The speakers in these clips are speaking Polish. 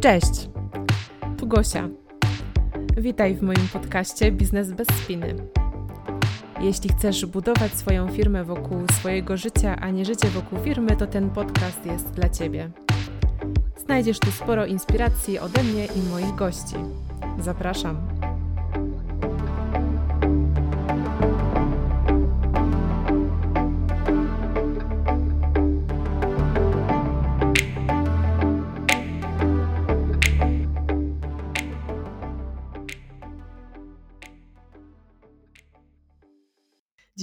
Cześć! Tu Gosia. Witaj w moim podcaście Biznes bez spiny. Jeśli chcesz budować swoją firmę wokół swojego życia, a nie życie wokół firmy, to ten podcast jest dla Ciebie. Znajdziesz tu sporo inspiracji ode mnie i moich gości. Zapraszam.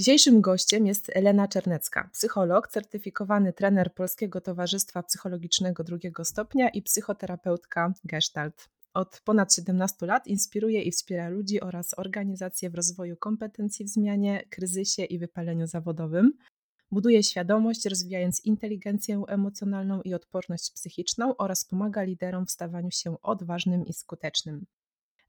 Dzisiejszym gościem jest Elena Czernecka, psycholog, certyfikowany trener Polskiego Towarzystwa Psychologicznego drugiego stopnia i psychoterapeutka Gestalt. Od ponad 17 lat inspiruje i wspiera ludzi oraz organizacje w rozwoju kompetencji w zmianie, kryzysie i wypaleniu zawodowym. Buduje świadomość, rozwijając inteligencję emocjonalną i odporność psychiczną oraz pomaga liderom w stawaniu się odważnym i skutecznym.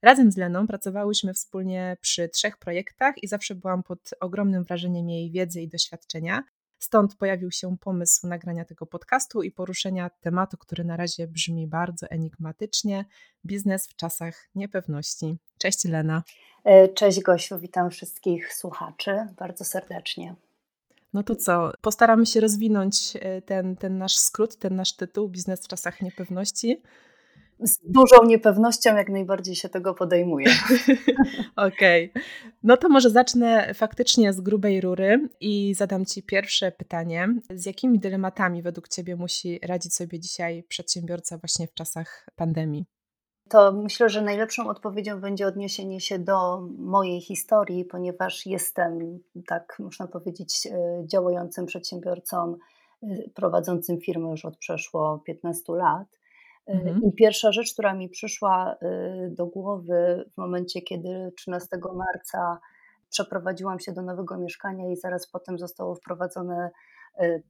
Razem z Leną pracowałyśmy wspólnie przy trzech projektach i zawsze byłam pod ogromnym wrażeniem jej wiedzy i doświadczenia. Stąd pojawił się pomysł nagrania tego podcastu i poruszenia tematu, który na razie brzmi bardzo enigmatycznie biznes w czasach niepewności. Cześć Lena. E, cześć Gosiu, witam wszystkich słuchaczy bardzo serdecznie. No to co? Postaramy się rozwinąć e, ten, ten nasz skrót, ten nasz tytuł Biznes w czasach niepewności z dużą niepewnością jak najbardziej się tego podejmuję. Okej. Okay. No to może zacznę faktycznie z grubej rury i zadam Ci pierwsze pytanie. Z jakimi dylematami według Ciebie musi radzić sobie dzisiaj przedsiębiorca właśnie w czasach pandemii? To myślę, że najlepszą odpowiedzią będzie odniesienie się do mojej historii, ponieważ jestem, tak można powiedzieć, e, działającym przedsiębiorcą, e, prowadzącym firmę już od przeszło 15 lat. Mhm. I pierwsza rzecz, która mi przyszła y, do głowy w momencie, kiedy 13 marca przeprowadziłam się do nowego mieszkania i zaraz potem zostało wprowadzone y,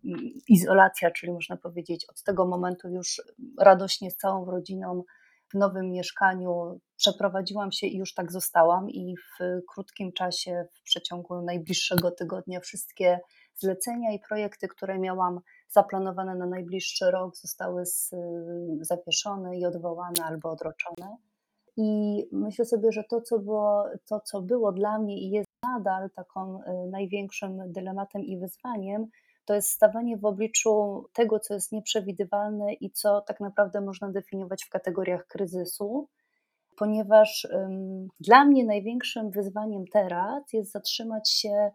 izolacja, czyli można powiedzieć od tego momentu już radośnie z całą rodziną w nowym mieszkaniu przeprowadziłam się i już tak zostałam i w krótkim czasie, w przeciągu najbliższego tygodnia wszystkie zlecenia i projekty, które miałam zaplanowane na najbliższy rok, zostały z, zawieszone i odwołane albo odroczone. I myślę sobie, że to co, było, to, co było dla mnie i jest nadal taką y, największym dylematem i wyzwaniem, to jest stawanie w obliczu tego, co jest nieprzewidywalne i co tak naprawdę można definiować w kategoriach kryzysu, ponieważ um, dla mnie największym wyzwaniem teraz jest zatrzymać się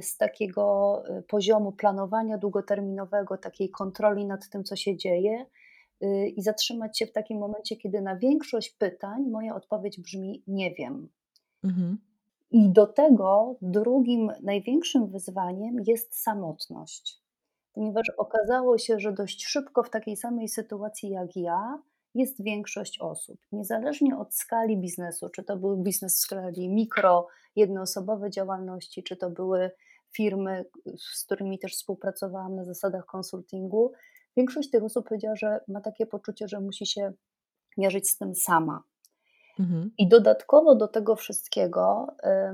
z takiego y, poziomu planowania długoterminowego, takiej kontroli nad tym, co się dzieje, y, i zatrzymać się w takim momencie, kiedy na większość pytań moja odpowiedź brzmi: Nie wiem. Mhm. I do tego drugim największym wyzwaniem jest samotność, ponieważ okazało się, że dość szybko w takiej samej sytuacji jak ja jest większość osób. Niezależnie od skali biznesu, czy to był biznes w skali mikro, jednoosobowe działalności, czy to były firmy, z którymi też współpracowałam na zasadach konsultingu, większość tych osób powiedziała, że ma takie poczucie, że musi się mierzyć z tym sama. Mhm. I dodatkowo do tego wszystkiego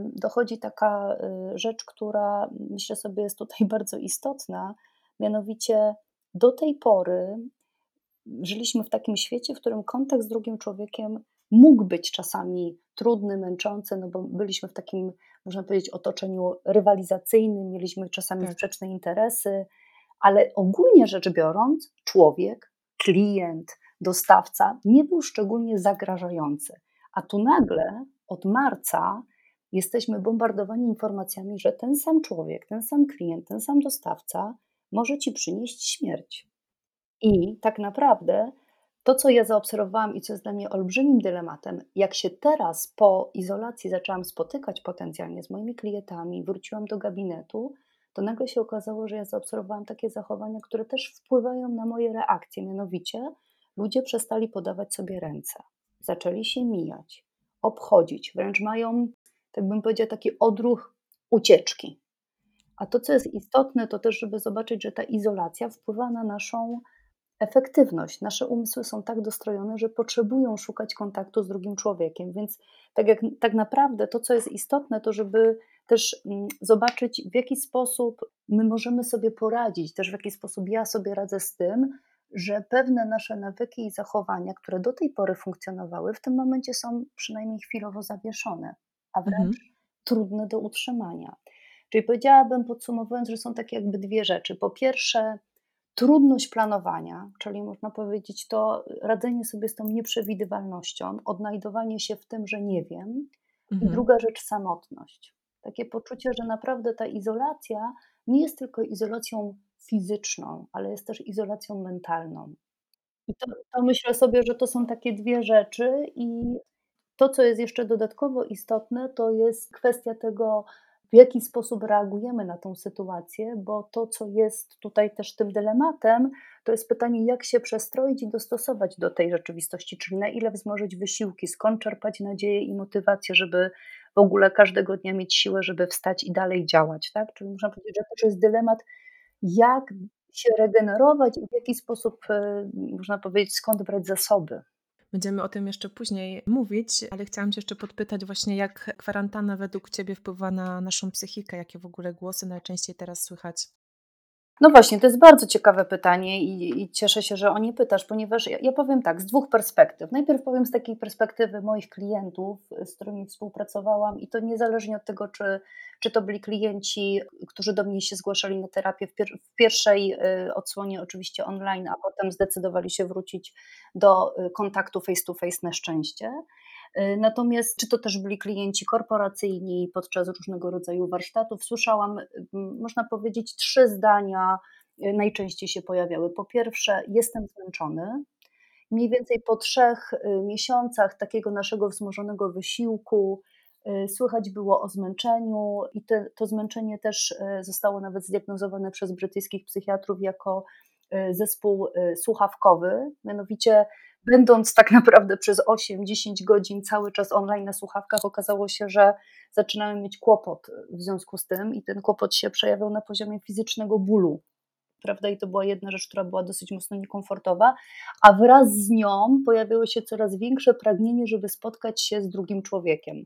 dochodzi taka y, rzecz, która myślę sobie jest tutaj bardzo istotna, mianowicie do tej pory żyliśmy w takim świecie, w którym kontakt z drugim człowiekiem mógł być czasami trudny, męczący, no bo byliśmy w takim, można powiedzieć, otoczeniu rywalizacyjnym, mieliśmy czasami tak. sprzeczne interesy, ale ogólnie rzecz biorąc, człowiek, klient, dostawca nie był szczególnie zagrażający. A tu nagle od marca jesteśmy bombardowani informacjami, że ten sam człowiek, ten sam klient, ten sam dostawca może ci przynieść śmierć. I tak naprawdę to, co ja zaobserwowałam i co jest dla mnie olbrzymim dylematem, jak się teraz po izolacji zaczęłam spotykać potencjalnie z moimi klientami, wróciłam do gabinetu, to nagle się okazało, że ja zaobserwowałam takie zachowania, które też wpływają na moje reakcje. Mianowicie ludzie przestali podawać sobie ręce, zaczęli się mijać, obchodzić, wręcz mają, tak bym powiedziała, taki odruch ucieczki. A to, co jest istotne, to też, żeby zobaczyć, że ta izolacja wpływa na naszą efektywność. Nasze umysły są tak dostrojone, że potrzebują szukać kontaktu z drugim człowiekiem, więc tak, jak, tak naprawdę to, co jest istotne, to żeby też mm, zobaczyć, w jaki sposób my możemy sobie poradzić, też w jaki sposób ja sobie radzę z tym, że pewne nasze nawyki i zachowania, które do tej pory funkcjonowały, w tym momencie są przynajmniej chwilowo zawieszone, a wręcz mhm. trudne do utrzymania. Czyli powiedziałabym, podsumowując, że są takie jakby dwie rzeczy. Po pierwsze, trudność planowania, czyli można powiedzieć to radzenie sobie z tą nieprzewidywalnością, odnajdowanie się w tym, że nie wiem. Mhm. I druga rzecz, samotność. Takie poczucie, że naprawdę ta izolacja nie jest tylko izolacją fizyczną, ale jest też izolacją mentalną. I to, to myślę sobie, że to są takie dwie rzeczy, i to, co jest jeszcze dodatkowo istotne, to jest kwestia tego, w jaki sposób reagujemy na tą sytuację, bo to, co jest tutaj też tym dylematem, to jest pytanie, jak się przestroić i dostosować do tej rzeczywistości, czyli na ile wzmożyć wysiłki, skąd czerpać nadzieję i motywację, żeby w ogóle każdego dnia mieć siłę, żeby wstać i dalej działać. Tak? Czyli można powiedzieć, że to jest dylemat, jak się regenerować i w jaki sposób, e, można powiedzieć, skąd brać zasoby. Będziemy o tym jeszcze później mówić, ale chciałam Cię jeszcze podpytać właśnie, jak kwarantanna według Ciebie wpływa na naszą psychikę, jakie w ogóle głosy najczęściej teraz słychać? No właśnie, to jest bardzo ciekawe pytanie i, i cieszę się, że o nie pytasz, ponieważ ja, ja, powiem tak, z dwóch perspektyw. Najpierw powiem z takiej perspektywy moich klientów, z którymi współpracowałam i to niezależnie od tego, czy, czy to byli klienci, którzy do mnie się zgłaszali na terapię w, pier w pierwszej y, odsłonie oczywiście online, a potem zdecydowali się wrócić do y, kontaktu face to face na szczęście. Y, natomiast czy to też byli klienci korporacyjni podczas różnego rodzaju warsztatów, słyszałam, można powiedzieć, trzy zdania y, najczęściej się pojawiały. Po pierwsze, jestem zmęczony. Mniej więcej po trzech y, miesiącach takiego naszego wzmożonego wysiłku, Słychać było o zmęczeniu, i te, to zmęczenie też zostało nawet zdiagnozowane przez brytyjskich psychiatrów jako zespół słuchawkowy. Mianowicie będąc tak naprawdę przez 8-10 godzin cały czas online na słuchawkach, okazało się, że zaczynamy mieć kłopot w związku z tym i ten kłopot się przejawiał na poziomie fizycznego bólu. Prawda? I to była jedna rzecz, która była dosyć mocno niekomfortowa, a wraz z nią pojawiło się coraz większe pragnienie, żeby spotkać się z drugim człowiekiem.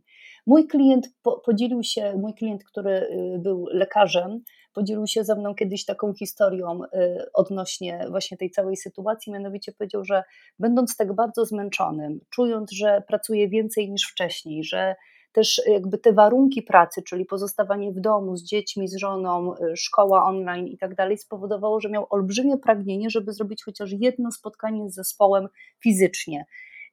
Mój klient podzielił się, mój klient, który y, był lekarzem, podzielił się ze mną kiedyś taką historią y, odnośnie właśnie tej całej sytuacji, mianowicie powiedział, że będąc tak bardzo zmęczonym, czując, że pracuje więcej niż wcześniej, że też jakby te warunki pracy, czyli pozostawanie w domu z dziećmi, z żoną, y, szkoła online i tak dalej, spowodowało, że miał olbrzymie pragnienie, żeby zrobić chociaż jedno spotkanie z zespołem fizycznie.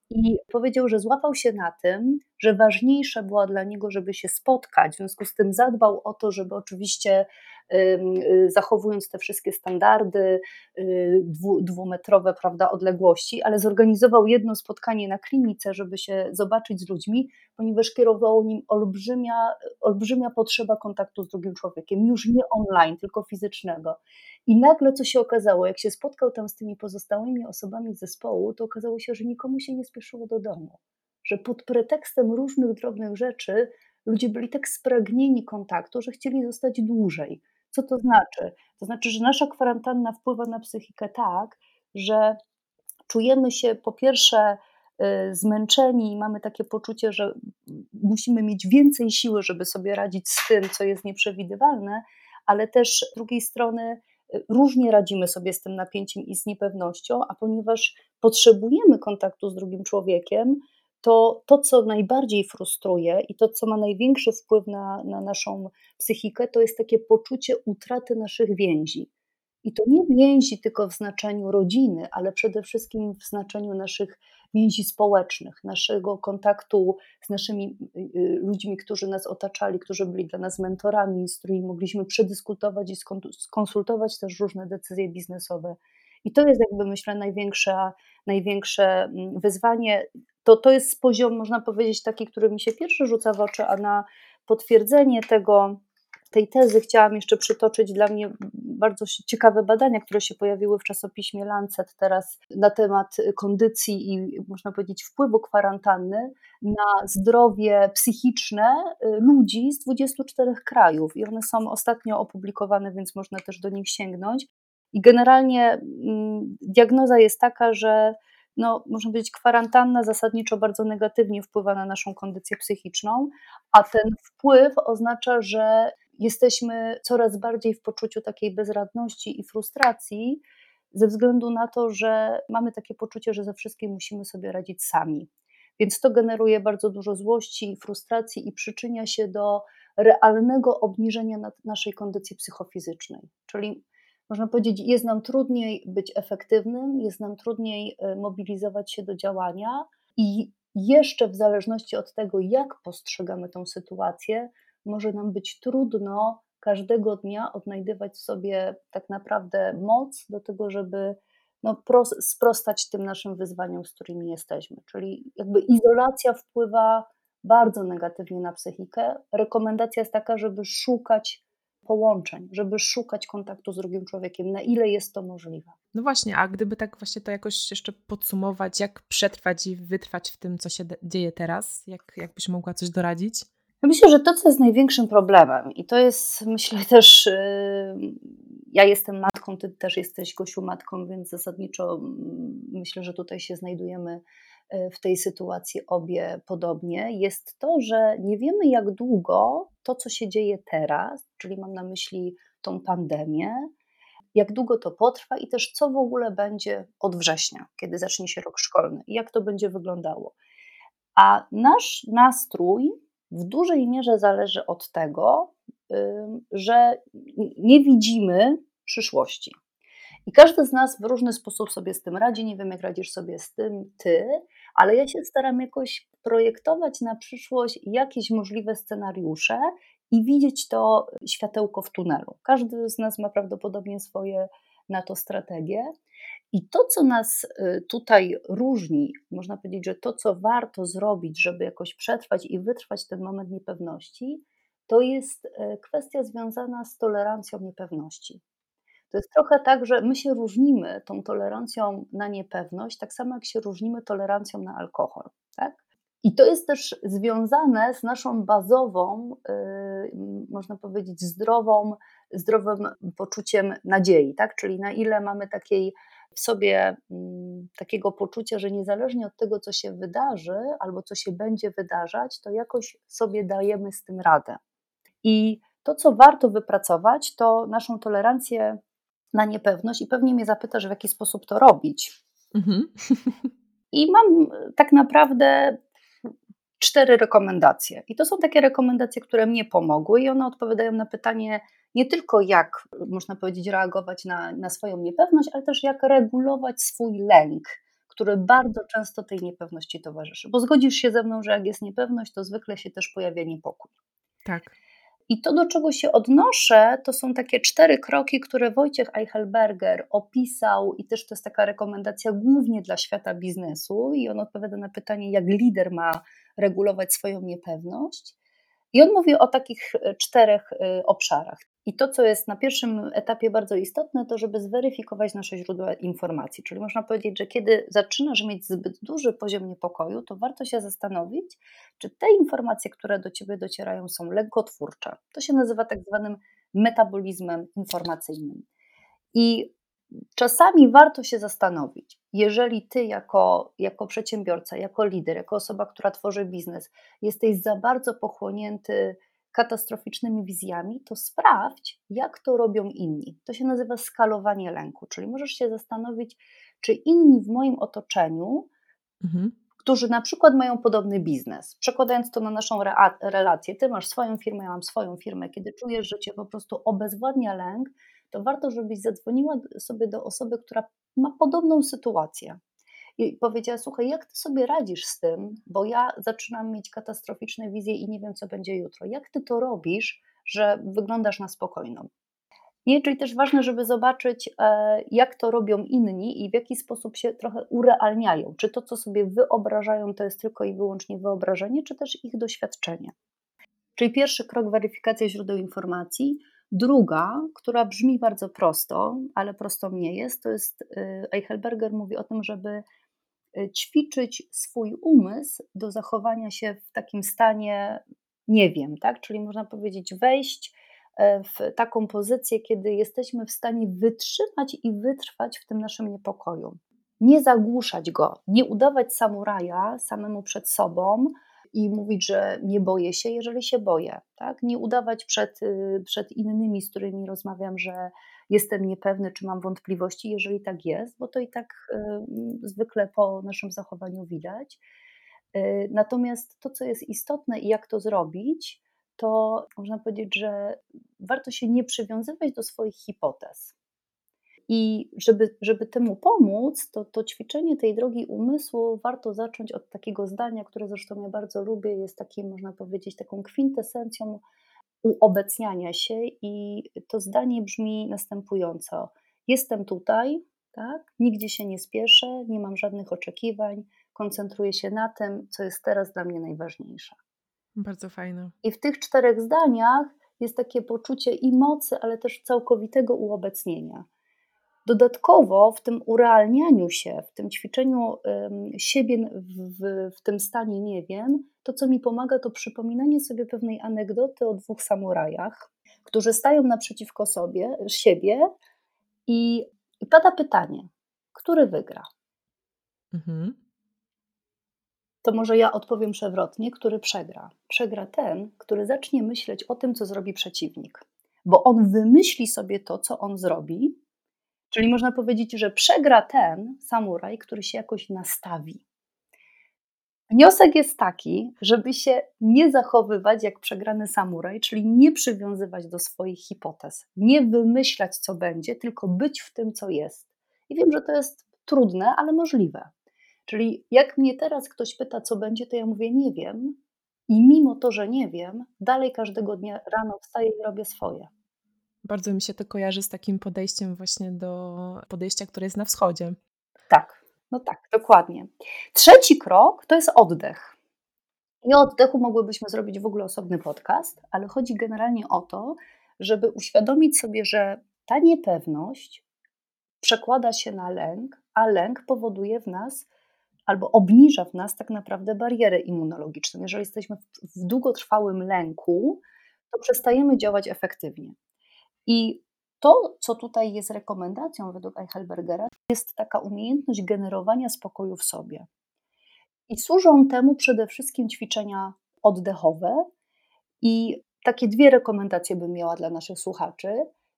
I powiedział, że złapał się na tym, że ważniejsze było dla niego, żeby się spotkać. W związku z tym zadbał o to, żeby oczywiście zachowując te wszystkie standardy y, dwumetrowe prawda, odległości, ale zorganizował jedno spotkanie na klinice, żeby się zobaczyć z ludźmi, ponieważ kierowało nim olbrzymia, olbrzymia potrzeba kontaktu z drugim człowiekiem, już nie online, tylko fizycznego. I nagle co się okazało, jak się spotkał tam z tymi pozostałymi osobami z zespołu, to okazało się, że nikomu się nie spieszyło do domu. Że pod pretekstem różnych drobnych rzeczy ludzie byli tak spragnieni kontaktu, że chcieli zostać dłużej. Co to znaczy? To znaczy, że nasza kwarantanna wpływa na psychikę tak, że czujemy się po pierwsze y, zmęczeni i mamy takie poczucie, że musimy mieć więcej siły, żeby sobie radzić z tym, co jest nieprzewidywalne, ale też z drugiej strony y, różnie radzimy sobie z tym napięciem i z niepewnością, a ponieważ potrzebujemy kontaktu z drugim człowiekiem, to to, co najbardziej frustruje i to, co ma największy wpływ na, na naszą psychikę, to jest takie poczucie utraty naszych więzi. I to nie więzi tylko w znaczeniu rodziny, ale przede wszystkim w znaczeniu naszych więzi społecznych, naszego kontaktu z naszymi y, y, ludźmi, którzy nas otaczali, którzy byli dla nas mentorami, z którymi mogliśmy przedyskutować i skonsultować też różne decyzje biznesowe. I to jest jakby myślę największe, największe mm, wyzwanie to, to jest poziom, można powiedzieć, taki, który mi się pierwszy rzuca w oczy, a na potwierdzenie tego, tej tezy chciałam jeszcze przytoczyć dla mnie bardzo ciekawe badania, które się pojawiły w czasopiśmie Lancet teraz na temat kondycji i można powiedzieć wpływu kwarantanny na zdrowie psychiczne y, ludzi z 24 krajów i one są ostatnio opublikowane, więc można też do nich sięgnąć. I generalnie mm, diagnoza jest taka, że no, można powiedzieć, kwarantanna zasadniczo bardzo negatywnie wpływa na naszą kondycję psychiczną, a ten wpływ oznacza, że jesteśmy coraz bardziej w poczuciu takiej bezradności i frustracji ze względu na to, że mamy takie poczucie, że ze wszystkim musimy sobie radzić sami. Więc to generuje bardzo dużo złości i frustracji i przyczynia się do realnego obniżenia naszej kondycji psychofizycznej. Czyli można powiedzieć, jest nam trudniej być efektywnym, jest nam trudniej e, mobilizować się do działania i jeszcze w zależności od tego, jak postrzegamy tą sytuację, może nam być trudno każdego dnia odnajdywać w sobie tak naprawdę moc do tego, żeby no, sprostać tym naszym wyzwaniom, z którymi jesteśmy. Czyli jakby izolacja wpływa bardzo negatywnie na psychikę. Rekomendacja jest taka, żeby szukać połączeń, żeby szukać kontaktu z drugim człowiekiem, na ile jest to możliwe. No właśnie, a gdyby tak właśnie to jakoś jeszcze podsumować, jak przetrwać i wytrwać w tym, co się dzieje teraz, jak, jakbyś mogła coś doradzić? Ja myślę, że to, co jest największym problemem, i to jest, myślę, też. Yy, ja jestem matką, ty też jesteś Gosiu matką, więc zasadniczo mm, myślę, że tutaj się znajdujemy yy, w tej sytuacji obie podobnie, jest to, że nie wiemy, jak długo to, co się dzieje teraz, czyli mam na myśli tą pandemię, jak długo to potrwa i też co w ogóle będzie od września, kiedy zacznie się rok szkolny jak to będzie wyglądało. A nasz nastrój w dużej mierze zależy od tego, że nie widzimy przyszłości. I każdy z nas w różny sposób sobie z tym radzi. Nie wiem, jak radzisz sobie z tym ty, ale ja się staram jakoś projektować na przyszłość jakieś możliwe scenariusze i widzieć to światełko w tunelu. Każdy z nas ma prawdopodobnie swoje na to strategie. I to, co nas y, tutaj różni, można powiedzieć, że to, co warto zrobić, żeby jakoś przetrwać i wytrwać ten moment niepewności, to jest y, kwestia związana z tolerancją niepewności. To jest trochę tak, że my się różnimy tą tolerancją na niepewność, tak samo jak się różnimy tolerancją na alkohol. Tak? I to jest też związane z naszą bazową, y, można powiedzieć, zdrową, zdrowym poczuciem nadziei, tak? Czyli na ile mamy takiej w sobie mm, takiego poczucia, że niezależnie od tego, co się wydarzy albo co się będzie wydarzać, to jakoś sobie dajemy z tym radę. I to, co warto wypracować, to naszą tolerancję na niepewność, i pewnie mnie zapytasz, w jaki sposób to robić. Mhm. I mam tak naprawdę cztery rekomendacje. I to są takie rekomendacje, które mnie pomogły, i one odpowiadają na pytanie nie tylko jak, można powiedzieć, reagować na, na swoją niepewność, ale też jak regulować swój lęk, który bardzo często tej niepewności towarzyszy. Bo zgodzisz się ze mną, że jak jest niepewność, to zwykle się też pojawia niepokój. Tak. I to, do czego się odnoszę, to są takie cztery kroki, które Wojciech Eichelberger opisał, i też to jest taka rekomendacja głównie dla świata biznesu, i on odpowiada na pytanie, jak lider ma regulować swoją niepewność. I on mówi o takich e, czterech e, obszarach. I to, co jest na pierwszym etapie bardzo istotne, to żeby zweryfikować nasze źródła informacji. Czyli można powiedzieć, że kiedy zaczynasz mieć zbyt duży poziom niepokoju, to warto się zastanowić, czy te informacje, które do ciebie docierają, są lekkotwórcze. To się nazywa tak zwanym metabolizmem informacyjnym. I czasami warto się zastanowić, jeżeli ty jako, jako przedsiębiorca, jako lider, jako osoba, która tworzy biznes, jesteś za bardzo pochłonięty katastroficznymi wizjami, to sprawdź, jak to robią inni. To się nazywa skalowanie lęku, czyli możesz się zastanowić, czy inni w moim otoczeniu, mhm. którzy na przykład mają podobny biznes, przekładając to na naszą relację, ty masz swoją firmę, ja mam swoją firmę, kiedy czujesz, że cię po prostu obezwładnia lęk, to warto, żebyś zadzwoniła sobie do osoby, która ma podobną sytuację i powiedziała: Słuchaj, jak ty sobie radzisz z tym, bo ja zaczynam mieć katastroficzne wizje i nie wiem, co będzie jutro. Jak ty to robisz, że wyglądasz na spokojną? Nie, czyli też ważne, żeby zobaczyć, e, jak to robią inni i w jaki sposób się trochę urealniają. Czy to, co sobie wyobrażają, to jest tylko i wyłącznie wyobrażenie, czy też ich doświadczenie. Czyli pierwszy krok weryfikacja źródeł informacji. Druga, która brzmi bardzo prosto, ale prosto nie jest, to jest e, Eichelberger mówi o tym, żeby Y, ćwiczyć swój umysł do zachowania się w takim stanie nie wiem, tak? Czyli można powiedzieć, wejść e, w taką pozycję, kiedy jesteśmy w stanie wytrzymać i wytrwać w tym naszym niepokoju. Nie zagłuszać go, nie udawać samuraja samemu przed sobą i mówić, że nie boję się, jeżeli się boję. Tak? Nie udawać przed, y, przed innymi, z którymi rozmawiam, że jestem niepewny, czy mam wątpliwości, jeżeli tak jest, bo to i tak y, zwykle po naszym zachowaniu widać. Y, natomiast to, co jest istotne i jak to zrobić, to można powiedzieć, że warto się nie przywiązywać do swoich hipotez. I żeby, żeby temu pomóc, to, to ćwiczenie tej drogi umysłu warto zacząć od takiego zdania, które zresztą ja bardzo lubię, jest takim, można powiedzieć, taką kwintesencją uobecniania się. I to zdanie brzmi następująco: Jestem tutaj, tak? nigdzie się nie spieszę, nie mam żadnych oczekiwań, koncentruję się na tym, co jest teraz dla mnie najważniejsze. Bardzo fajne. I w tych czterech zdaniach jest takie poczucie i mocy, ale też całkowitego uobecnienia. Dodatkowo w tym urealnianiu się, w tym ćwiczeniu siebie w, w, tym stanie nie wiem, to co mi pomaga, to przypominanie sobie pewnej anegdoty o dwóch samurajach, którzy stają naprzeciwko sobie, siebie i, i pada pytanie, który wygra? Mhm. To może ja odpowiem przewrotnie, który przegra. Przegra ten, który zacznie myśleć o tym, co zrobi przeciwnik, bo on wymyśli sobie to, co on zrobi, Czyli można powiedzieć, że przegra ten samuraj, który się jakoś nastawi. Wniosek jest taki, żeby się nie zachowywać jak przegrany samuraj, czyli nie przywiązywać do swoich hipotez, nie wymyślać, co będzie, tylko być w tym, co jest. I wiem, że to jest trudne, ale możliwe. Czyli jak mnie teraz ktoś pyta, co będzie, to ja mówię, nie wiem. I mimo to, że nie wiem, dalej każdego dnia rano wstaję i robię swoje. Bardzo mi się to kojarzy z takim podejściem właśnie do podejścia, które jest na wschodzie. Tak, no tak, dokładnie. Trzeci krok to jest oddech. I o oddechu mogłybyśmy zrobić w ogóle osobny podcast, ale chodzi generalnie o to, żeby uświadomić sobie, że ta niepewność przekłada się na lęk, a lęk powoduje w nas albo obniża w nas tak naprawdę barierę immunologiczną. Jeżeli jesteśmy w długotrwałym lęku, to przestajemy działać efektywnie. I to, co tutaj jest rekomendacją według Eichelbergera, jest taka umiejętność generowania spokoju w sobie. I służą temu przede wszystkim ćwiczenia oddechowe. I takie dwie rekomendacje bym miała dla naszych słuchaczy.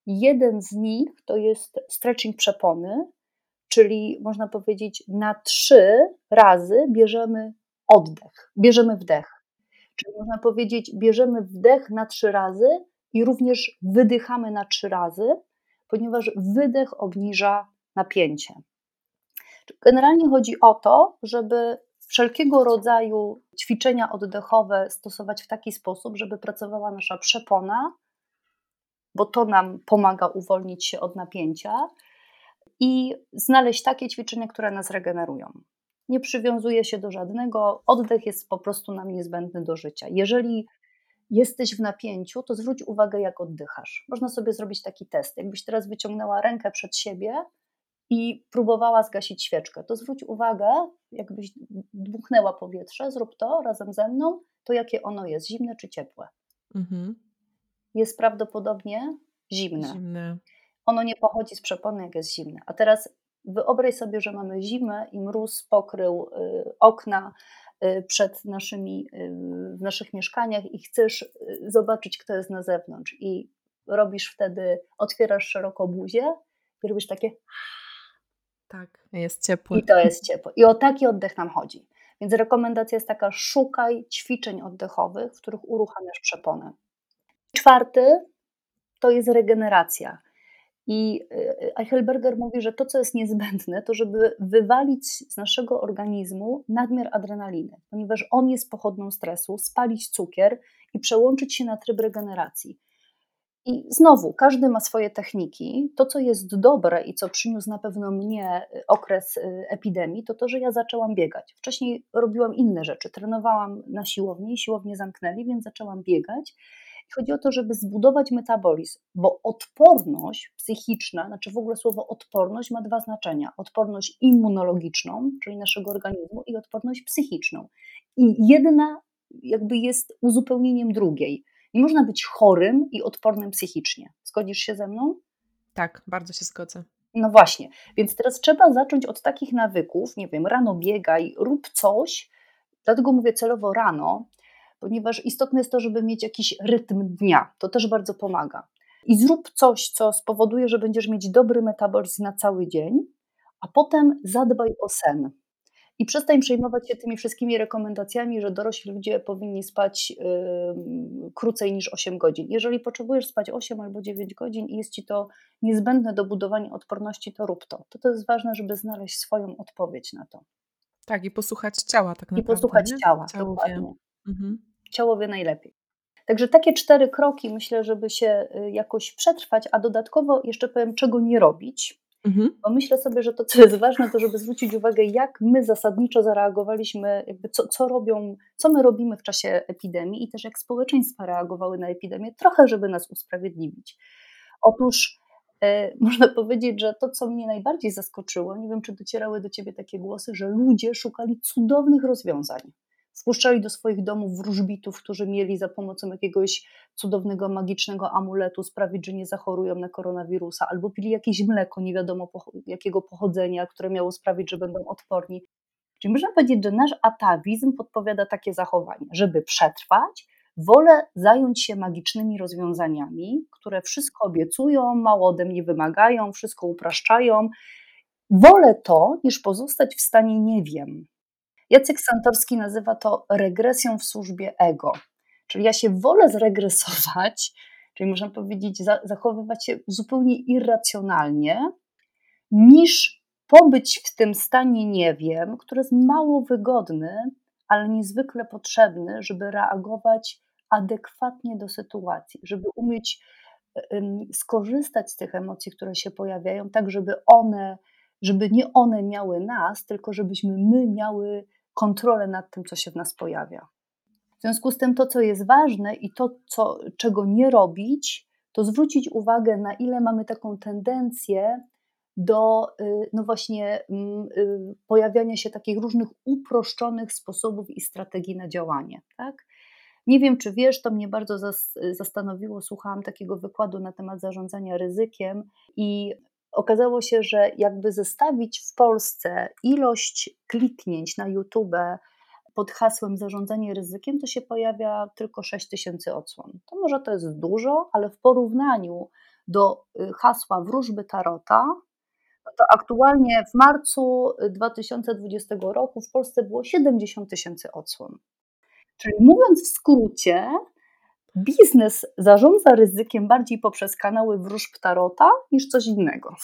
Jeden z nich to jest stretching przepony, czyli można powiedzieć, na trzy razy bierzemy oddech, bierzemy wdech. Czyli można powiedzieć, bierzemy wdech na trzy razy, i również wydychamy na trzy razy, ponieważ wydech obniża napięcie. Generalnie chodzi o to, żeby wszelkiego rodzaju ćwiczenia oddechowe stosować w taki sposób, żeby pracowała nasza przepona, bo to nam pomaga uwolnić się od napięcia i znaleźć takie ćwiczenia, które nas regenerują. Nie przywiązuje się do żadnego, oddech jest po prostu nam niezbędny do życia. Jeżeli jesteś w napięciu, to zwróć uwagę, jak oddychasz. Można sobie zrobić taki test. Jakbyś teraz wyciągnęła rękę przed siebie i próbowała zgasić świeczkę, to zwróć uwagę, jakbyś dmuchnęła powietrze, zrób to razem ze mną, to jakie ono jest, zimne czy ciepłe? Mhm. Jest prawdopodobnie zimne. zimne. Ono nie pochodzi z przepony, jak jest zimne. A teraz wyobraź sobie, że mamy zimę i mróz pokrył y, okna, przed naszymi, y, w naszych mieszkaniach i chcesz y, zobaczyć, kto jest na zewnątrz. I robisz wtedy, otwierasz szeroko buzię i robisz takie. Tak, jest ciepło. I to jest ciepło. I o taki oddech nam chodzi. Więc rekomendacja jest taka: szukaj ćwiczeń oddechowych, w których uruchamiasz przeponę. Czwarty to jest regeneracja. I y, Eichelberger mówi, że to, co jest niezbędne, to żeby wywalić z naszego organizmu nadmiar adrenaliny, ponieważ on jest pochodną stresu, spalić cukier i przełączyć się na tryb regeneracji. I znowu, każdy ma swoje techniki. To, co jest dobre i co przyniósł na pewno mnie y, okres y, epidemii, to to, że ja zaczęłam biegać. Wcześniej robiłam inne rzeczy. Trenowałam na siłowni, siłownie zamknęli, więc zaczęłam biegać. Chodzi o to, żeby zbudować metabolizm, bo odporność psychiczna, znaczy w ogóle słowo odporność ma dwa znaczenia: odporność immunologiczną, czyli naszego organizmu, i odporność psychiczną. I jedna jakby jest uzupełnieniem drugiej. Nie można być chorym i odpornym psychicznie. Zgodzisz się ze mną? Tak, bardzo się zgodzę. No właśnie, więc teraz trzeba zacząć od takich nawyków, nie wiem, rano biegaj, rób coś, Dlatego mówię celowo rano, ponieważ istotne jest to, żeby mieć jakiś rytm dnia. To też bardzo pomaga. I zrób coś, co spowoduje, że będziesz mieć dobry metabolizm na cały dzień, a potem zadbaj o sen. I przestań przejmować się tymi wszystkimi rekomendacjami, że dorośli ludzie powinni spać yy, krócej niż 8 godzin. Jeżeli potrzebujesz spać 8 albo 9 godzin i jest ci to niezbędne do budowania odporności, to rób to. To, to jest ważne, żeby znaleźć swoją odpowiedź na to. Tak, i posłuchać ciała tak naprawdę. I posłuchać nie? ciała, Ciało dokładnie. Mhm. Ciało wie najlepiej. Także takie cztery kroki myślę, żeby się y, jakoś przetrwać, a dodatkowo jeszcze powiem, czego nie robić. Mhm. Bo myślę sobie, że to, co jest ważne, to żeby zwrócić uwagę, jak my zasadniczo zareagowaliśmy, jakby co, co robią, co my robimy w czasie epidemii i też jak społeczeństwa reagowały na epidemię, trochę, żeby nas usprawiedliwić. Otóż e, można powiedzieć, że to, co mnie najbardziej zaskoczyło, nie wiem, czy docierały do ciebie takie głosy, że ludzie szukali cudownych rozwiązań wpuszczali do swoich domów wróżbitów, którzy mieli za pomocą jakiegoś cudownego, magicznego amuletu sprawić, że nie zachorują na koronawirusa, albo pili jakieś mleko, nie wiadomo jakiego pochodzenia, które miało sprawić, że będą odporni. Czyli można powiedzieć, że nasz atawizm podpowiada takie zachowanie, żeby przetrwać, wolę zająć się magicznymi rozwiązaniami, które wszystko obiecują, mało ode mnie wymagają, wszystko upraszczają. Wolę to, niż pozostać w stanie nie wiem. Jacek Santorski nazywa to regresją w służbie ego. Czyli ja się wolę zregresować, czyli można powiedzieć, zachowywać się zupełnie irracjonalnie, niż pobyć w tym stanie nie wiem, który jest mało wygodny, ale niezwykle potrzebny, żeby reagować adekwatnie do sytuacji, żeby umieć skorzystać z tych emocji, które się pojawiają, tak żeby one, żeby nie one miały nas, tylko żebyśmy my miały kontrolę nad tym, co się w nas pojawia. W związku z tym to, co jest ważne i to, co, czego nie robić, to zwrócić uwagę, na ile mamy taką tendencję do y, no właśnie mm, y, pojawiania się takich różnych uproszczonych sposobów i strategii na działanie. Tak? Nie wiem, czy wiesz, to mnie bardzo zastanowiło. Słuchałam takiego wykładu na temat zarządzania ryzykiem i okazało się, że jakby zestawić w Polsce ilość kliknięć na YouTube pod hasłem zarządzanie ryzykiem, to się pojawia tylko 6 tysięcy odsłon. To może to jest dużo, ale w porównaniu do y, hasła wróżby Tarota, to aktualnie w marcu 2020 roku w Polsce było 70 tysięcy odsłon. Czyli mówiąc w skrócie, biznes zarządza ryzykiem bardziej poprzez kanały wróżb tarota niż coś innego.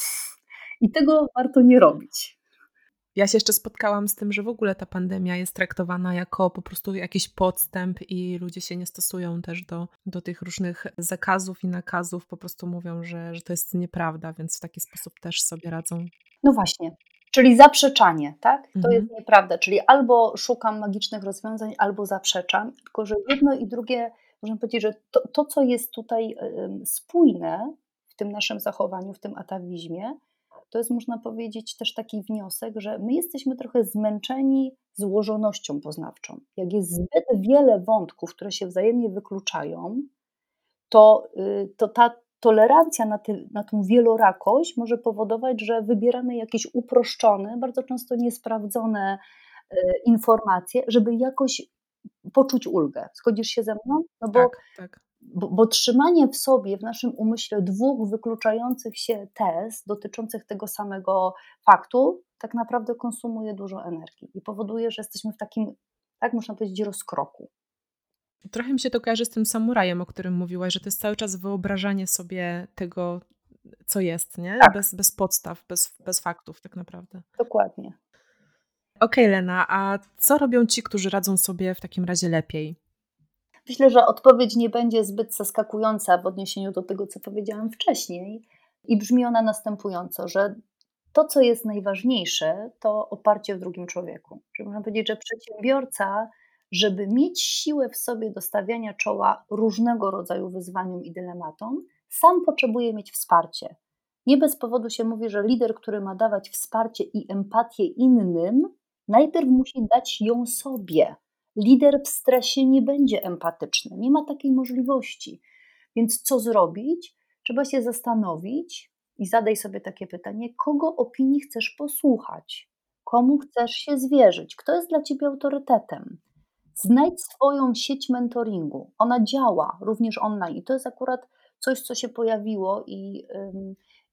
I tego warto nie robić. Ja się jeszcze spotkałam z tym, że w ogóle ta pandemia jest traktowana jako po prostu jakiś podstęp i ludzie się nie stosują też do, do tych różnych zakazów i nakazów, po prostu mówią, że, że to jest nieprawda, więc w taki sposób też sobie radzą. No właśnie, czyli zaprzeczanie, tak? To Mhm. jest nieprawda, czyli albo szukam magicznych rozwiązań, albo zaprzeczam, tylko że jedno i drugie można powiedzieć, że to, to, co jest tutaj spójne w tym naszym zachowaniu, w tym atawizmie, to jest, można powiedzieć, też taki wniosek, że my jesteśmy trochę zmęczeni złożonością poznawczą. Jak jest zbyt wiele wątków, które się wzajemnie wykluczają, to, y, to ta tolerancja na, ty, na tą wielorakość może powodować, że wybieramy jakieś uproszczone, bardzo często niesprawdzone y, informacje, żeby jakoś poczuć ulgę. Zgodzisz się ze mną? No bo, tak, tak. Bo, bo, trzymanie w sobie, w naszym umyśle dwóch wykluczających się tez dotyczących tego samego faktu, tak naprawdę konsumuje dużo energii i powoduje, że jesteśmy w takim, tak można powiedzieć, rozkroku. Trochę mi się to kojarzy z tym samurajem, o którym mówiłaś, że to jest cały czas wyobrażanie sobie tego, co jest, nie? Tak. Bez, bez podstaw, bez, bez faktów, tak naprawdę. Dokładnie. Okej, okay, Lena, a co robią ci, którzy radzą sobie w takim razie lepiej? Myślę, że odpowiedź nie będzie zbyt zaskakująca w odniesieniu do tego, co powiedziałam wcześniej, i brzmi ona następująco, że to, co jest najważniejsze, to oparcie w drugim człowieku. Czyli można powiedzieć, że przedsiębiorca, żeby mieć siłę w sobie do stawiania czoła różnego rodzaju wyzwaniom i dylematom, sam potrzebuje mieć wsparcie. Nie bez powodu się mówi, że lider, który ma dawać wsparcie i empatię innym, najpierw musi dać ją sobie. Lider w stresie nie będzie empatyczny, nie ma takiej możliwości. Więc co zrobić? Trzeba się zastanowić i zadaj sobie takie pytanie: kogo opinii chcesz posłuchać? Komu chcesz się zwierzyć? Kto jest dla ciebie autorytetem? Znajdź swoją sieć mentoringu. Ona działa również online i to jest akurat coś, co się pojawiło i,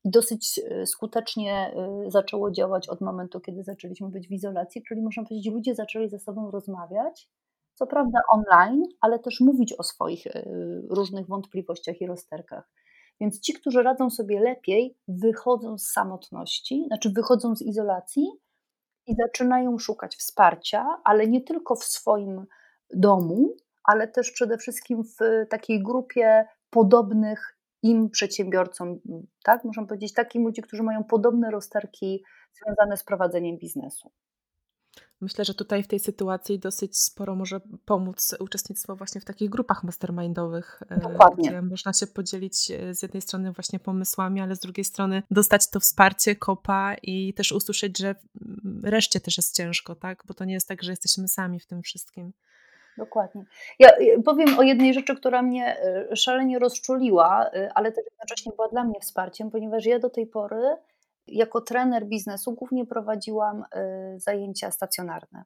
i dosyć e, skutecznie e, zaczęło działać od momentu, kiedy zaczęliśmy być w izolacji, czyli można powiedzieć, ludzie zaczęli ze sobą rozmawiać, co prawda online, ale też mówić o swoich e, różnych wątpliwościach i rozterkach. Więc ci, którzy radzą sobie lepiej, wychodzą z samotności, znaczy wychodzą z izolacji i zaczynają szukać wsparcia, ale nie tylko w swoim domu, ale też przede wszystkim w takiej grupie podobnych im przedsiębiorcom, tak? Można powiedzieć, takim ludzi, którzy mają podobne rozterki związane z prowadzeniem biznesu. Myślę, że tutaj w tej sytuacji dosyć sporo może pomóc uczestnictwo właśnie w takich grupach mastermindowych, e, Dokładnie. gdzie można się podzielić e, z jednej strony właśnie pomysłami, ale z drugiej strony dostać to wsparcie, kopa i też usłyszeć, że reszcie też jest ciężko, tak? Bo to nie jest tak, że jesteśmy sami w tym wszystkim. Dokładnie. Ja powiem o jednej rzeczy, która mnie e, szalenie rozczuliła, ale też jednocześnie była dla mnie wsparciem, ponieważ ja do tej pory jako trener biznesu głównie prowadziłam y, zajęcia stacjonarne.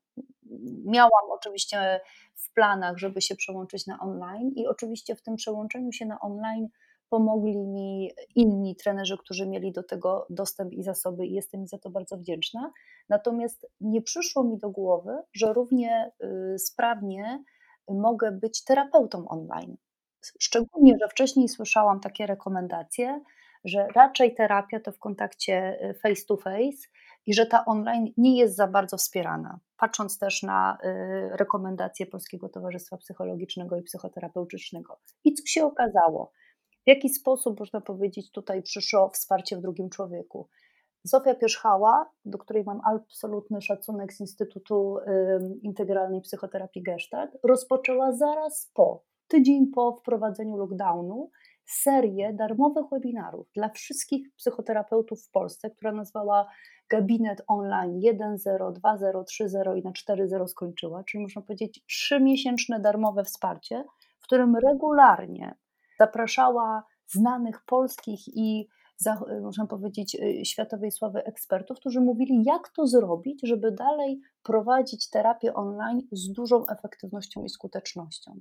Miałam oczywiście w planach, żeby się przełączyć na online, i oczywiście w tym przełączeniu się na online pomogli mi inni trenerzy, którzy mieli do tego dostęp i zasoby, i jestem mi za to bardzo wdzięczna. Natomiast nie przyszło mi do głowy, że równie y, sprawnie mogę być terapeutą online. Szczególnie, że wcześniej słyszałam takie rekomendacje, że raczej terapia to w kontakcie y, face to face i że ta online nie jest za bardzo wspierana. Patrząc też na y, rekomendacje Polskiego Towarzystwa Psychologicznego i Psychoterapeutycznego. I co się okazało? W jaki sposób, można powiedzieć, tutaj przyszło wsparcie w drugim człowieku? Zofia Pierzchała, do której mam absolutny szacunek z Instytutu Integralnej Psychoterapii Gestalt, rozpoczęła zaraz po, tydzień po wprowadzeniu lockdownu, serię darmowych webinarów dla wszystkich psychoterapeutów w Polsce, która nazwała Gabinet Online 1.0, 2.0, 3.0 i na 4.0 skończyła, czyli można powiedzieć trzymiesięczne darmowe wsparcie, w którym regularnie zapraszała znanych polskich i można powiedzieć, y, światowej sławy ekspertów, którzy mówili, jak to zrobić, żeby dalej prowadzić terapię online z dużą efektywnością i skutecznością.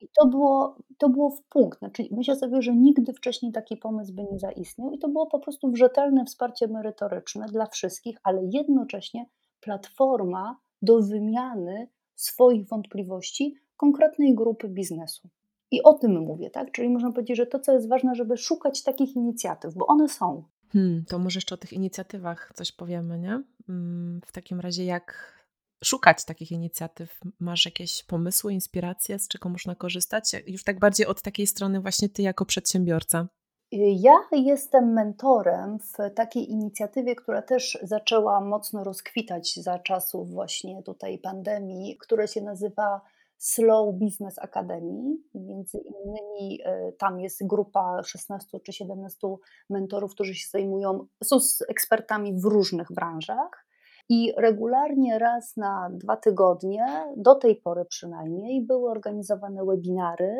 I to było, to było w punkt. Znaczy, myślę sobie, że nigdy wcześniej taki pomysł by nie zaistniał, i to było po prostu rzetelne wsparcie merytoryczne dla wszystkich, ale jednocześnie platforma do wymiany swoich wątpliwości konkretnej grupy biznesu. I o tym mówię, tak? Czyli można powiedzieć, że to, co jest ważne, żeby szukać takich inicjatyw, bo one są. Hmm, to może jeszcze o tych inicjatywach coś powiemy, nie? Mm, w takim razie, jak szukać takich inicjatyw? Masz jakieś pomysły, inspiracje, z czego można korzystać? Już tak bardziej od takiej strony właśnie ty jako przedsiębiorca. Ja jestem mentorem w takiej inicjatywie, która też zaczęła mocno rozkwitać za czasów właśnie tutaj pandemii, która się nazywa Slow Business Academy. Między innymi e, tam jest grupa 16 czy 17 mentorów, którzy się zajmują, są ekspertami w różnych branżach. I regularnie raz na dwa tygodnie, do tej pory przynajmniej, były organizowane webinary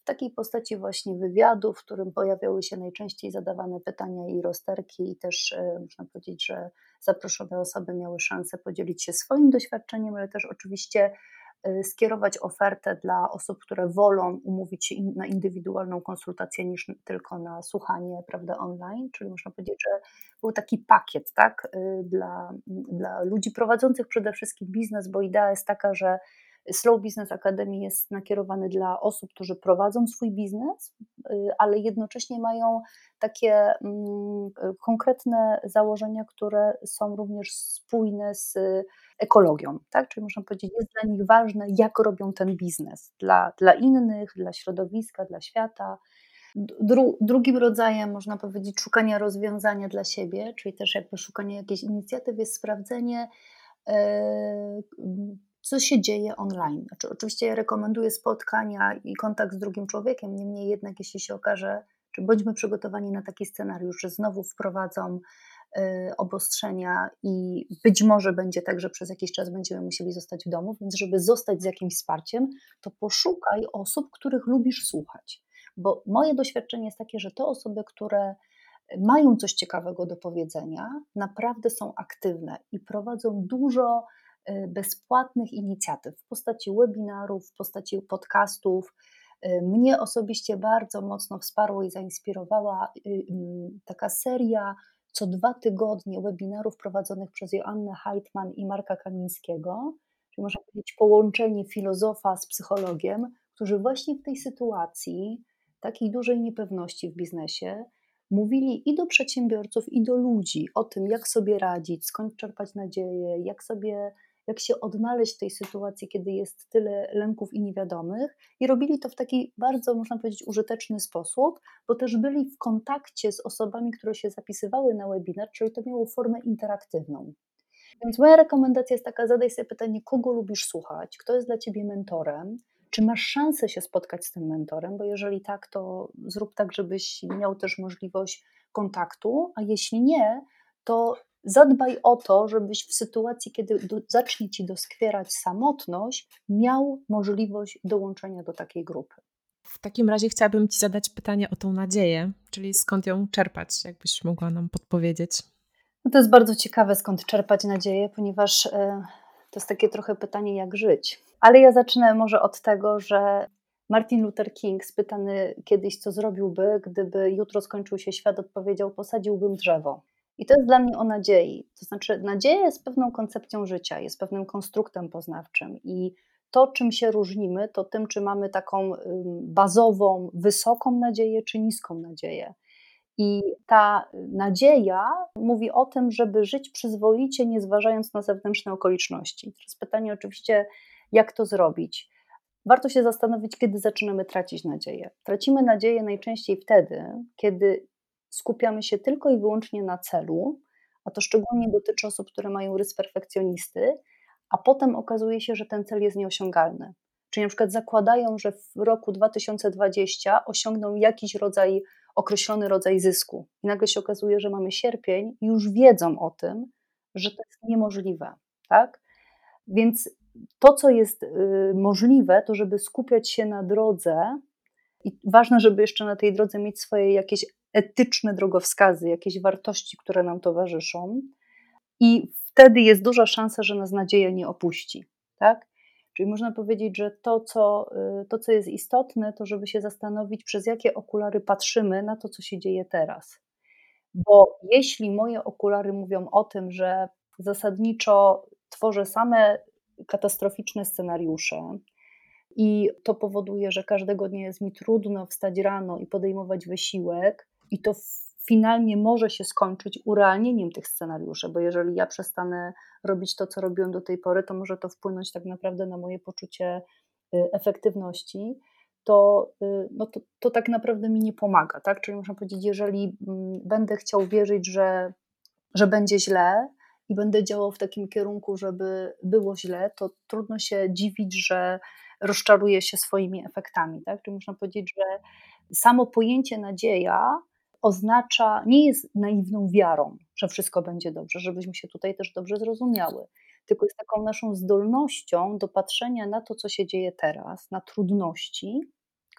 w takiej postaci właśnie wywiadu, w którym pojawiały się najczęściej zadawane pytania i rozterki, i też e, można powiedzieć, że zaproszone osoby miały szansę podzielić się swoim doświadczeniem, ale też oczywiście skierować ofertę dla osób, które wolą umówić się na indywidualną konsultację niż tylko na słuchanie prawda, online, czyli można powiedzieć, że był taki pakiet tak, y, dla, dla ludzi prowadzących przede wszystkim biznes, bo idea jest taka, że Slow Business Academy jest nakierowany dla osób, którzy prowadzą swój biznes, y, ale jednocześnie mają takie mm, konkretne założenia, które są również spójne z ekologią. Tak? Czyli można powiedzieć, jest dla nich ważne, jak robią ten biznes dla, dla innych, dla środowiska, dla świata. Dru, drugim rodzajem, można powiedzieć, szukania rozwiązania dla siebie, czyli też jakby szukanie jakiejś inicjatyw, jest sprawdzenie, yy, co się dzieje online. Znaczy, oczywiście rekomenduję spotkania i kontakt z drugim człowiekiem, niemniej jednak, jeśli się okaże, czy bądźmy przygotowani na taki scenariusz, że znowu wprowadzą y, obostrzenia i być może będzie tak, że przez jakiś czas będziemy musieli zostać w domu, więc żeby zostać z jakimś wsparciem, to poszukaj osób, których lubisz słuchać. Bo moje doświadczenie jest takie, że te osoby, które mają coś ciekawego do powiedzenia, naprawdę są aktywne i prowadzą dużo bezpłatnych inicjatyw w postaci webinarów, w postaci podcastów. Y, mnie osobiście bardzo mocno wsparła i zainspirowała mm, taka seria co dwa tygodnie webinarów prowadzonych przez Joannę Heitman i Marka Kamińskiego, czyli można powiedzieć połączenie filozofa z psychologiem, którzy właśnie w tej sytuacji takiej dużej niepewności w biznesie mówili i do przedsiębiorców, i do ludzi o tym, jak sobie radzić, skąd czerpać nadzieję, jak sobie, jak się odnaleźć w tej sytuacji, kiedy jest tyle lęków i niewiadomych. I robili to w taki bardzo, można powiedzieć, użyteczny sposób, bo też byli w kontakcie z osobami, które się zapisywały na webinar, czyli to miało formę interaktywną. Więc moja rekomendacja jest taka: zadaj sobie pytanie, kogo lubisz słuchać, kto jest dla ciebie mentorem, czy masz szansę się spotkać z tym mentorem? Bo jeżeli tak, to zrób tak, żebyś miał też możliwość kontaktu, a jeśli nie, to zadbaj o to, żebyś w sytuacji, kiedy do, zacznie ci doskwierać samotność, miał możliwość dołączenia do takiej grupy. W takim razie chciałabym Ci zadać pytanie o tą nadzieję, czyli skąd ją czerpać, jakbyś mogła nam podpowiedzieć. No to jest bardzo ciekawe, skąd czerpać nadzieję, ponieważ e, to jest takie trochę pytanie, jak żyć. Ale ja zacznę może od tego, że Martin Luther King, spytany kiedyś, co zrobiłby, gdyby jutro skończył się świat, odpowiedział: Posadziłbym drzewo. I to jest dla mnie o nadziei. To znaczy, nadzieja jest pewną koncepcją życia, jest pewnym konstruktem poznawczym i to, czym się różnimy, to tym, czy mamy taką bazową, wysoką nadzieję, czy niską nadzieję. I ta nadzieja mówi o tym, żeby żyć przyzwoicie, nie zważając na zewnętrzne okoliczności. Teraz pytanie oczywiście, jak to zrobić? Warto się zastanowić, kiedy zaczynamy tracić nadzieję. Tracimy nadzieję najczęściej wtedy, kiedy skupiamy się tylko i wyłącznie na celu, a to szczególnie dotyczy osób, które mają rys perfekcjonisty, a potem okazuje się, że ten cel jest nieosiągalny. Czyli na przykład zakładają, że w roku 2020 osiągną jakiś rodzaj określony rodzaj zysku. I nagle się okazuje, że mamy sierpień i już wiedzą o tym, że to jest niemożliwe. Tak? Więc to, co jest y, możliwe, to żeby skupiać się na drodze i ważne, żeby jeszcze na tej drodze mieć swoje jakieś etyczne drogowskazy, jakieś wartości, które nam towarzyszą. I wtedy jest duża szansa, że nas nadzieja nie opuści. Tak? Czyli można powiedzieć, że to co, y, to, co jest istotne, to żeby się zastanowić, przez jakie okulary patrzymy na to, co się dzieje teraz. Bo jeśli moje okulary mówią o tym, że zasadniczo tworzę same katastroficzne scenariusze, i to powoduje, że każdego dnia jest mi trudno wstać rano i podejmować wysiłek, i to finalnie może się skończyć urealnieniem tych scenariuszy, bo jeżeli ja przestanę robić to, co robiłem do tej pory, to może to wpłynąć tak naprawdę na moje poczucie y, efektywności, to, y, no to, to tak naprawdę mi nie pomaga. Tak? Czyli można powiedzieć, jeżeli mm, będę chciał wierzyć, że, że będzie źle i będę działał w takim kierunku, żeby było źle, to trudno się dziwić, że rozczaruję się swoimi efektami. Tak? Czyli można powiedzieć, że samo pojęcie nadzieja oznacza, nie jest naiwną wiarą, że wszystko będzie dobrze, żebyśmy się tutaj też dobrze zrozumiały, tylko jest taką naszą zdolnością do patrzenia na to, co się dzieje teraz, na trudności,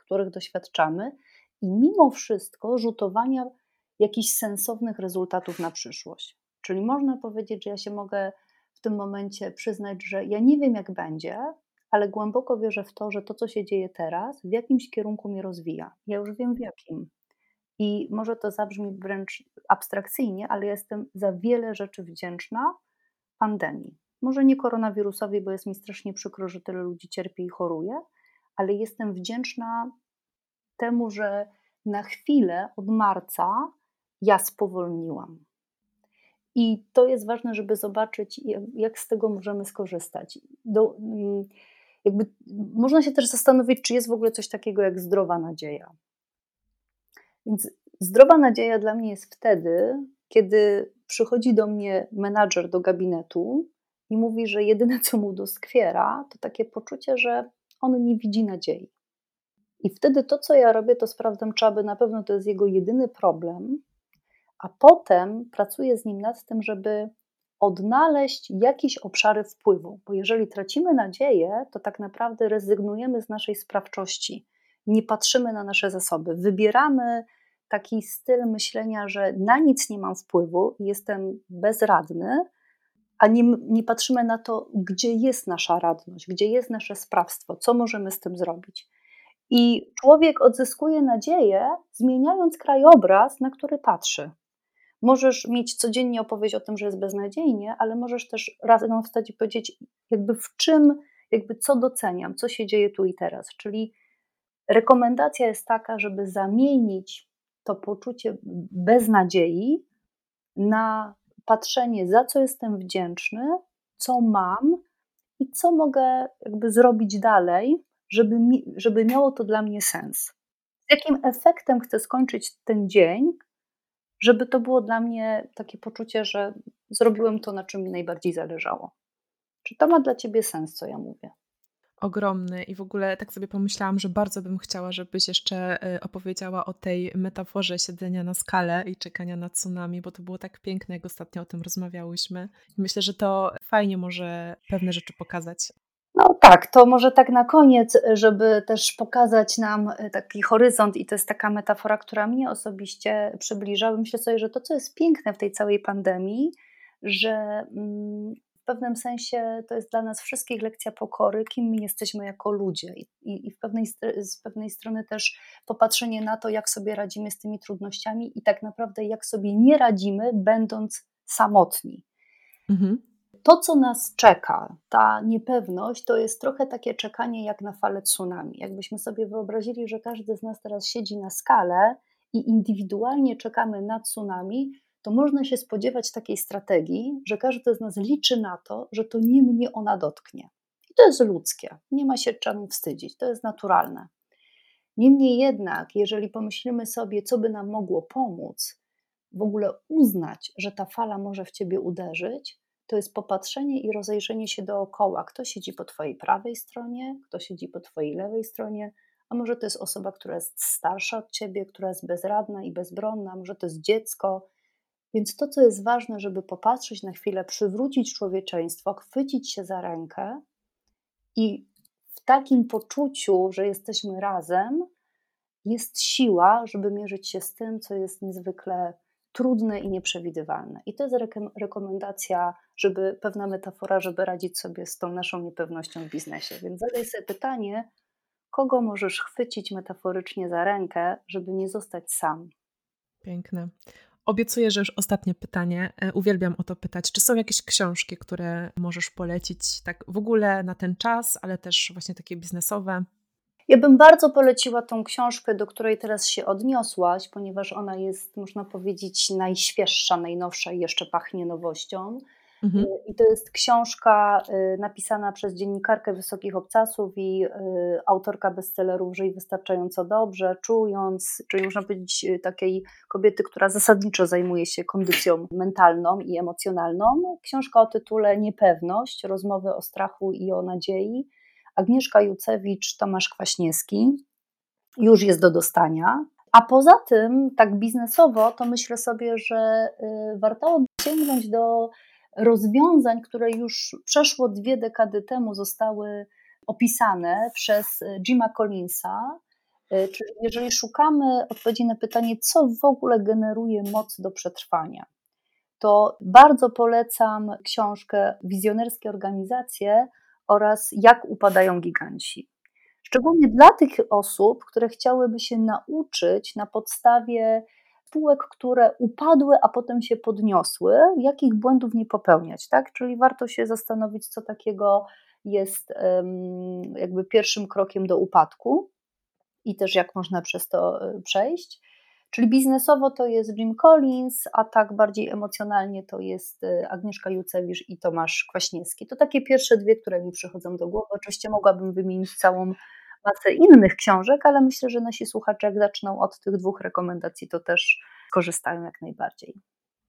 których doświadczamy i mimo wszystko rzutowania jakichś sensownych rezultatów na przyszłość. Czyli można powiedzieć, że ja się mogę w tym momencie przyznać, że ja nie wiem, jak będzie, ale głęboko wierzę w to, że to, co się dzieje teraz, w jakimś kierunku mnie rozwija. Ja już wiem w jakim. I może to zabrzmi wręcz abstrakcyjnie, ale jestem za wiele rzeczy wdzięczna pandemii. Może nie koronawirusowi, bo jest mi strasznie przykro, że tyle ludzi cierpi i choruje, ale jestem wdzięczna temu, że na chwilę od marca ja spowolniłam. I to jest ważne, żeby zobaczyć, jak z tego możemy skorzystać. Do, mm, jakby, można się też zastanowić, czy jest w ogóle coś takiego jak zdrowa nadzieja. Więc zdrowa nadzieja dla mnie jest wtedy, kiedy przychodzi do mnie menadżer do gabinetu i mówi, że jedyne co mu doskwiera, to takie poczucie, że on nie widzi nadziei. I wtedy to, co ja robię, to sprawdzam, czy aby na pewno to jest jego jedyny problem, a potem pracuję z nim nad tym, żeby odnaleźć jakieś obszary wpływu, bo jeżeli tracimy nadzieję, to tak naprawdę rezygnujemy z naszej sprawczości nie patrzymy na nasze zasoby. Wybieramy taki styl myślenia, że na nic nie mam wpływu, jestem bezradny, a nie, nie patrzymy na to, gdzie jest nasza radność, gdzie jest nasze sprawstwo, co możemy z tym zrobić. I człowiek odzyskuje nadzieję, zmieniając krajobraz, na który patrzy. Możesz mieć codziennie opowieść o tym, że jest beznadziejnie, ale możesz też razem wstać i powiedzieć, jakby w czym, jakby co doceniam, co się dzieje tu i teraz. Czyli rekomendacja jest taka, żeby zamienić to poczucie beznadziei na patrzenie, za co jestem wdzięczny, co mam i co mogę jakby zrobić dalej, żeby, mi, żeby miało to dla mnie sens. Z jakim efektem chcę skończyć ten dzień, żeby to było dla mnie takie poczucie, że zrobiłem to, na czym mi najbardziej zależało. Czy to ma dla ciebie sens, co ja mówię? Ogromny i w ogóle tak sobie pomyślałam, że bardzo bym chciała, żebyś jeszcze e, opowiedziała o tej metaforze siedzenia na skale i czekania na tsunami, bo to było tak piękne, jak ostatnio o tym rozmawiałyśmy. Myślę, że to fajnie może pewne rzeczy pokazać. No tak, to może tak na koniec, żeby też pokazać nam e, taki horyzont, i to jest taka metafora, która mnie osobiście przybliża. Myślę sobie, że to, co jest piękne w tej całej pandemii, że mm, pewnym sensie to jest dla nas wszystkich lekcja pokory, kim my jesteśmy jako ludzie. I, i w pewnej, z pewnej strony też popatrzenie na to, jak sobie radzimy z tymi trudnościami i tak naprawdę jak sobie nie radzimy, będąc samotni. Mhm to, co nas czeka, ta niepewność, to jest trochę takie czekanie jak na falę tsunami. Jakbyśmy sobie wyobrazili, że każdy z nas teraz siedzi na skale i indywidualnie czekamy na tsunami, to można się spodziewać takiej strategii, że każdy z nas liczy na to, że to nie mnie ona dotknie. I to jest ludzkie, nie ma się czemu wstydzić, to jest naturalne. Niemniej jednak, jeżeli pomyślimy sobie, co by nam mogło pomóc, w ogóle uznać, że ta fala może w ciebie uderzyć, to jest popatrzenie i rozejrzenie się dookoła. Kto siedzi po Twojej prawej stronie, kto siedzi po Twojej lewej stronie, a może to jest osoba, która jest starsza od Ciebie, która jest bezradna i bezbronna, może to jest dziecko. Więc to, co jest ważne, żeby popatrzeć na chwilę, przywrócić człowieczeństwo, chwycić się za rękę i w takim poczuciu, że jesteśmy razem, jest siła, żeby mierzyć się z tym, co jest niezwykle trudne i nieprzewidywalne. I to jest rekomendacja, żeby pewna metafora, żeby radzić sobie z tą naszą niepewnością w biznesie. Więc zadaj sobie pytanie, kogo możesz chwycić metaforycznie za rękę, żeby nie zostać sam. Piękne. Obiecuję, że już ostatnie pytanie. E, uwielbiam o to pytać. Czy są jakieś książki, które możesz polecić tak w ogóle na ten czas, ale też właśnie takie biznesowe? Ja bym bardzo poleciła tą książkę, do której teraz się odniosłaś, ponieważ ona jest, można powiedzieć, najświeższa, najnowsza i jeszcze pachnie nowością. Mhm. Y, I to jest książka y, napisana przez dziennikarkę Wysokich Obcasów i y, autorka bestsellerów Żyj wystarczająco dobrze, czując, czyli można powiedzieć takiej kobiety, która zasadniczo zajmuje się kondycją mentalną i emocjonalną. Książka o tytule Niepewność, rozmowy o strachu i o nadziei Agnieszka Jucewicz, Tomasz Kwaśniewski. Już jest do dostania. A poza tym, tak biznesowo, to myślę sobie, że warto sięgnąć do rozwiązań, które już przeszło dwie dekady temu zostały opisane przez y, Jima Collinsa. Y, czyli jeżeli szukamy odpowiedzi na pytanie, co w ogóle generuje moc do przetrwania, to bardzo polecam książkę Wizjonerskie organizacje oraz jak upadają giganci. Szczególnie dla tych osób, które chciałyby się nauczyć na podstawie spółek, które upadły, a potem się podniosły, jakich błędów nie popełniać, tak? Czyli warto się zastanowić, co takiego jest jakby pierwszym krokiem do upadku i też jak można przez to e, przejść. Czyli biznesowo to jest Jim Collins, a tak bardziej emocjonalnie to jest y, Agnieszka Jucewicz i Tomasz Kwaśniewski. To takie pierwsze dwie, które mi przychodzą do głowy. Oczywiście mogłabym wymienić całą masę innych książek, ale myślę, że nasi słuchacze, jak zaczną od tych dwóch rekomendacji, to też korzystają jak najbardziej.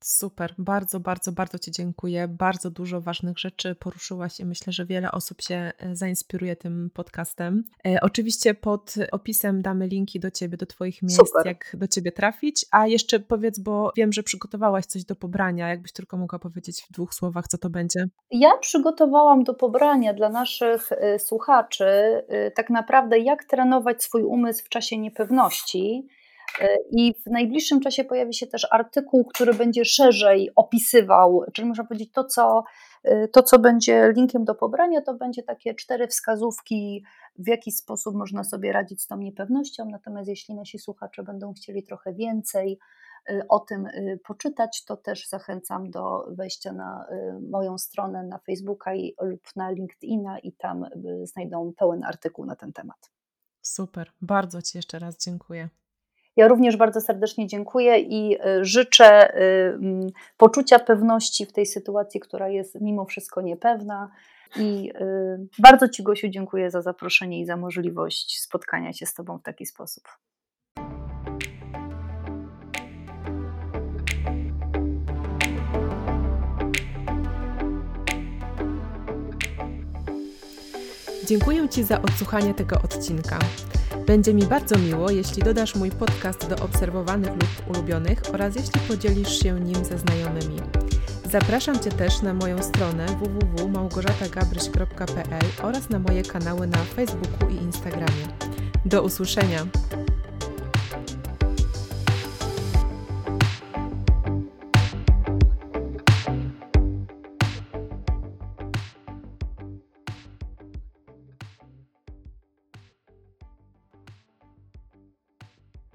Super, bardzo, bardzo, bardzo Ci dziękuję. Bardzo dużo ważnych rzeczy poruszyłaś i myślę, że wiele osób się e, zainspiruje tym podcastem. E, oczywiście pod opisem damy linki do Ciebie, do Twoich miejsc, Super. jak do Ciebie trafić. A jeszcze powiedz, bo wiem, że przygotowałaś coś do pobrania, jakbyś tylko mogła powiedzieć w dwóch słowach, co to będzie. Ja przygotowałam do pobrania dla naszych y, słuchaczy y, tak naprawdę, jak trenować swój umysł w czasie niepewności I w najbliższym czasie pojawi się też artykuł, który będzie szerzej opisywał, czyli można powiedzieć to, co, to, co będzie linkiem do pobrania, to będzie takie cztery wskazówki, w jaki sposób można sobie radzić z tą niepewnością. Natomiast jeśli nasi słuchacze będą chcieli trochę więcej, Y, o tym poczytać, to też zachęcam do wejścia na moją stronę na Facebooka i, lub na LinkedIna i tam znajdą pełen artykuł na ten temat. Super, bardzo Ci jeszcze raz dziękuję. Ja również bardzo serdecznie dziękuję i życzę poczucia pewności w tej sytuacji, która jest mimo wszystko niepewna. I bardzo Ci, Gosiu, dziękuję za zaproszenie i za możliwość spotkania się z Tobą w taki sposób. Dziękuję Ci za odsłuchanie tego odcinka. Będzie mi bardzo miło, jeśli dodasz mój podcast do obserwowanych lub ulubionych oraz jeśli podzielisz się nim ze znajomymi. Zapraszam Cię też na moją stronę www.małgorzatagabryś.pl oraz na moje kanały na Facebooku i Instagramie. Do usłyszenia!